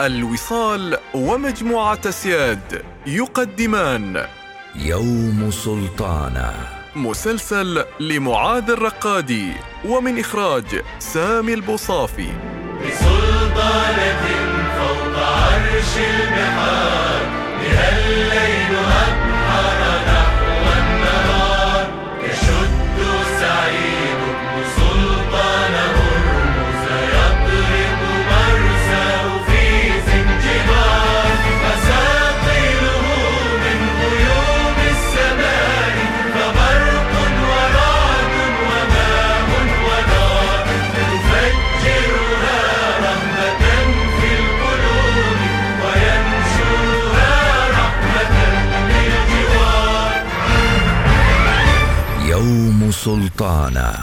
الوصال ومجموعة سياد يقدمان. يوم سلطانه مسلسل لمعاذ الرقادي ومن إخراج سامي البوصافي. بسلطانة فوق عرش البحار بها الليل أبحر يوم سلطانه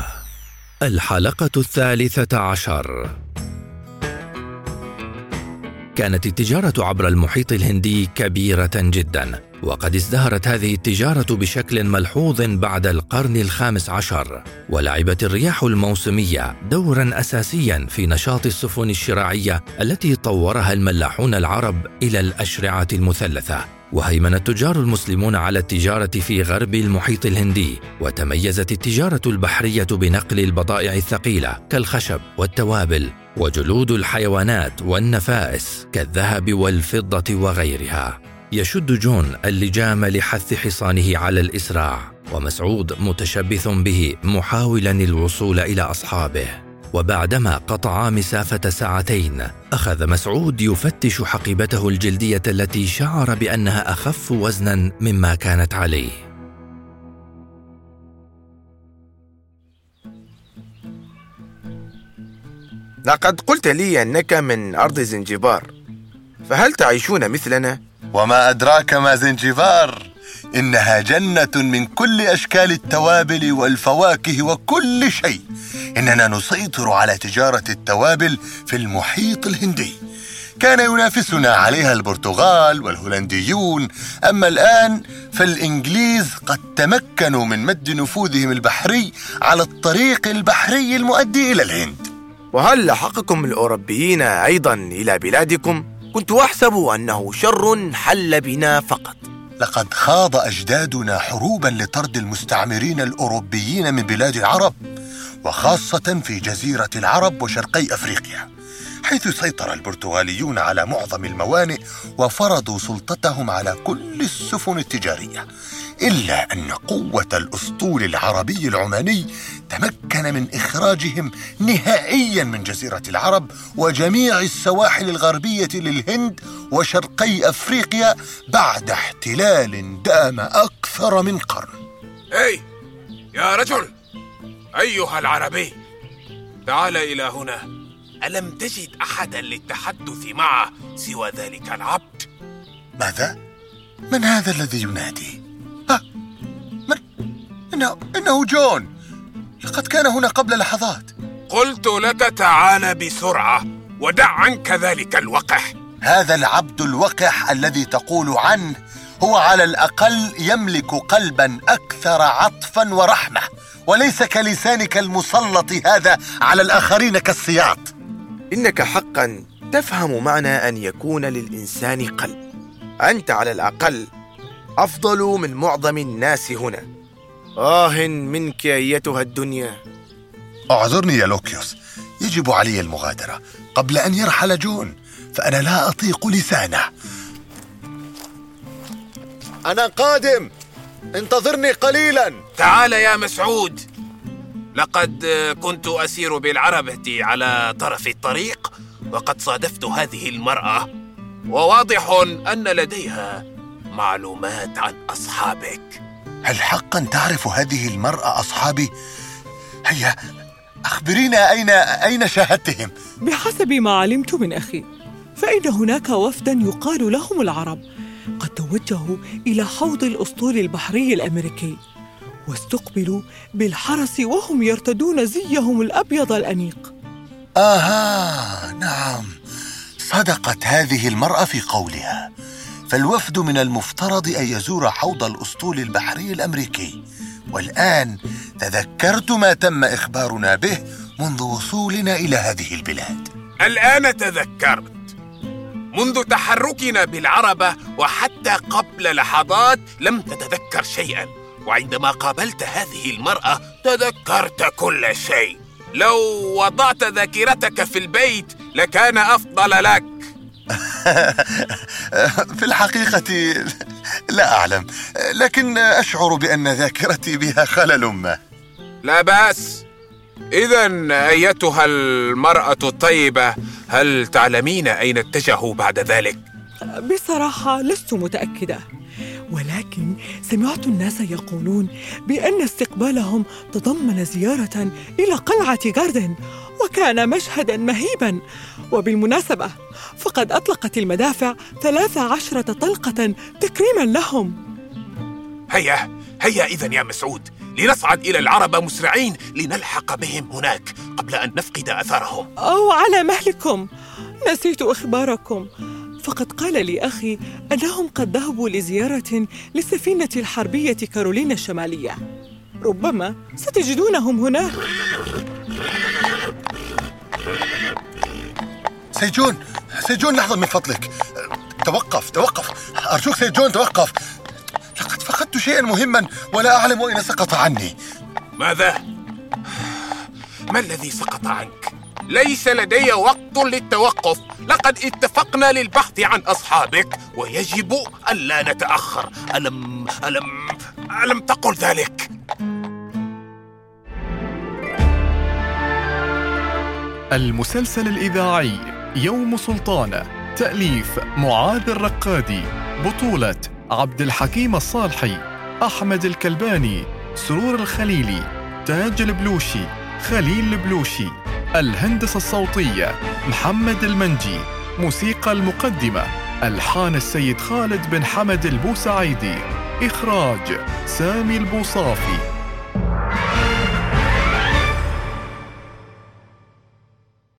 الحلقة الثالثة عشر. كانت التجارة عبر المحيط الهندي كبيرة جدا وقد ازدهرت هذه التجارة بشكل ملحوظ بعد القرن الخامس عشر. ولعبت الرياح الموسمية دورا أساسيا في نشاط السفن الشراعية التي طورها الملاحون العرب إلى الأشرعة المثلثة. وهيمن التجار المسلمون على التجارة في غرب المحيط الهندي وتميزت التجارة البحرية بنقل البضائع الثقيلة كالخشب والتوابل وجلود الحيوانات والنفائس كالذهب والفضة وغيرها. يشد جون اللجام لحث حصانه على الإسراع ومسعود متشبث به محاولا الوصول إلى أصحابه. وبعدما قطعا مسافة ساعتين أخذ مسعود يفتش حقيبته الجلدية التي شعر بأنها أخف وزنا مما كانت عليه لقد قلت لي أنك من أرض زنجبار فهل تعيشون مثلنا؟ وما أدراك ما زنجبار إنها جنة من كل أشكال التوابل والفواكه وكل شيء إننا نسيطر على تجارة التوابل في المحيط الهندي. كان ينافسنا عليها البرتغال والهولنديون أما الآن فالإنجليز قد تمكنوا من مد نفوذهم البحري على الطريق البحري المؤدي إلى الهند. وهل لحقكم الأوروبيين أيضا إلى بلادكم؟ كنت أحسب أنه شر حل بنا فقط. لقد خاض أجدادنا حروبا لطرد المستعمرين الأوروبيين من بلاد العرب. وخاصة في جزيرة العرب وشرقي أفريقيا حيث سيطر البرتغاليون على معظم الموانئ وفرضوا سلطتهم على كل السفن التجارية إلا أن قوة الأسطول العربي العماني تمكن من إخراجهم نهائيا من جزيرة العرب وجميع السواحل الغربية للهند وشرقي أفريقيا بعد احتلال دام أكثر من قرن. اي يا رجل! أيها العربي تعال إلى هنا ألم تجد أحدا للتحدث معه سوى ذلك العبد ماذا؟ من هذا الذي ينادي؟ ها؟ من؟ إنه, إنه جون لقد كان هنا قبل لحظات قلت لك تعال بسرعة ودع عنك ذلك الوقح هذا العبد الوقح الذي تقول عنه هو على الأقل يملك قلبا أكثر عطفا ورحمة وليس كلسانك المسلط هذا على الآخرين كالسياط. إنك حقا تفهم معنى أن يكون للإنسان قلب. أنت على الأقل أفضل من معظم الناس هنا. آه منك أيتها الدنيا. اعذرني يا لوكيوس. يجب علي المغادرة. قبل أن يرحل جون فأنا لا أطيق لسانه. أنا قادم. انتظرني قليلا. تعال يا مسعود. لقد كنت أسير بالعربه على طرف الطريق وقد صادفت هذه المرأة. وواضح أن لديها معلومات عن أصحابك. هل حقا تعرف هذه المرأة أصحابي؟ هيا أخبرينا أين أين شاهدتهم؟ بحسب ما علمت من أخي فإن هناك وفدا يقال لهم العرب. قد توجهوا إلى حوض الأسطول البحري الأمريكي واستقبلوا بالحرس وهم يرتدون زيهم الأبيض الأنيق. آها نعم. صدقت هذه المرأة في قولها. فالوفد من المفترض أن يزور حوض الأسطول البحري الأمريكي. والآن تذكرت ما تم إخبارنا به منذ وصولنا إلى هذه البلاد. الآن تذكرت منذ تحركنا بالعربة وحتى قبل لحظات لم تتذكر شيئا. وعندما قابلت هذه المرأة تذكرت كل شيء. لو وضعت ذاكرتك في البيت لكان أفضل لك. في الحقيقة لا أعلم لكن أشعر بأن ذاكرتي بها خلل ما. لا بأس. إذا أيتها المرأة الطيبة هل تعلمين أين اتجهوا بعد ذلك؟ بصراحة لست متأكدة ولكن سمعت الناس يقولون بأن استقبالهم تضمن زيارة إلى قلعة جاردن وكان مشهدا مهيبا. وبالمناسبة فقد أطلقت المدافع ثلاث عشرة طلقة تكريما لهم. هيا هيا إذا يا مسعود. لنصعد إلى العرب مسرعين لنلحق بهم هناك قبل أن نفقد أثرهم أو على مهلكم. نسيت إخباركم. فقد قال لي أخي أنهم قد ذهبوا لزيارة للسفينة الحربية كارولينا الشمالية. ربما ستجدونهم هناك سيجون سيجون لحظة من فضلك. توقف توقف. أرجوك سيجون توقف. فقدت شيئا مهما ولا أعلم أين سقط عني ماذا؟ ما الذي سقط عنك؟ ليس لدي وقت للتوقف لقد اتفقنا للبحث عن أصحابك ويجب ألا نتأخر ألم ألم ألم تقل ذلك؟ المسلسل الإذاعي يوم سلطانة تأليف معاذ الرقادي بطولة عبد الحكيم الصالحي أحمد الكلباني سرور الخليلي تاج البلوشي خليل البلوشي الهندسة الصوتية محمد المنجي موسيقى المقدمة ألحان السيد خالد بن حمد البوسعيدي إخراج سامي البوصافي.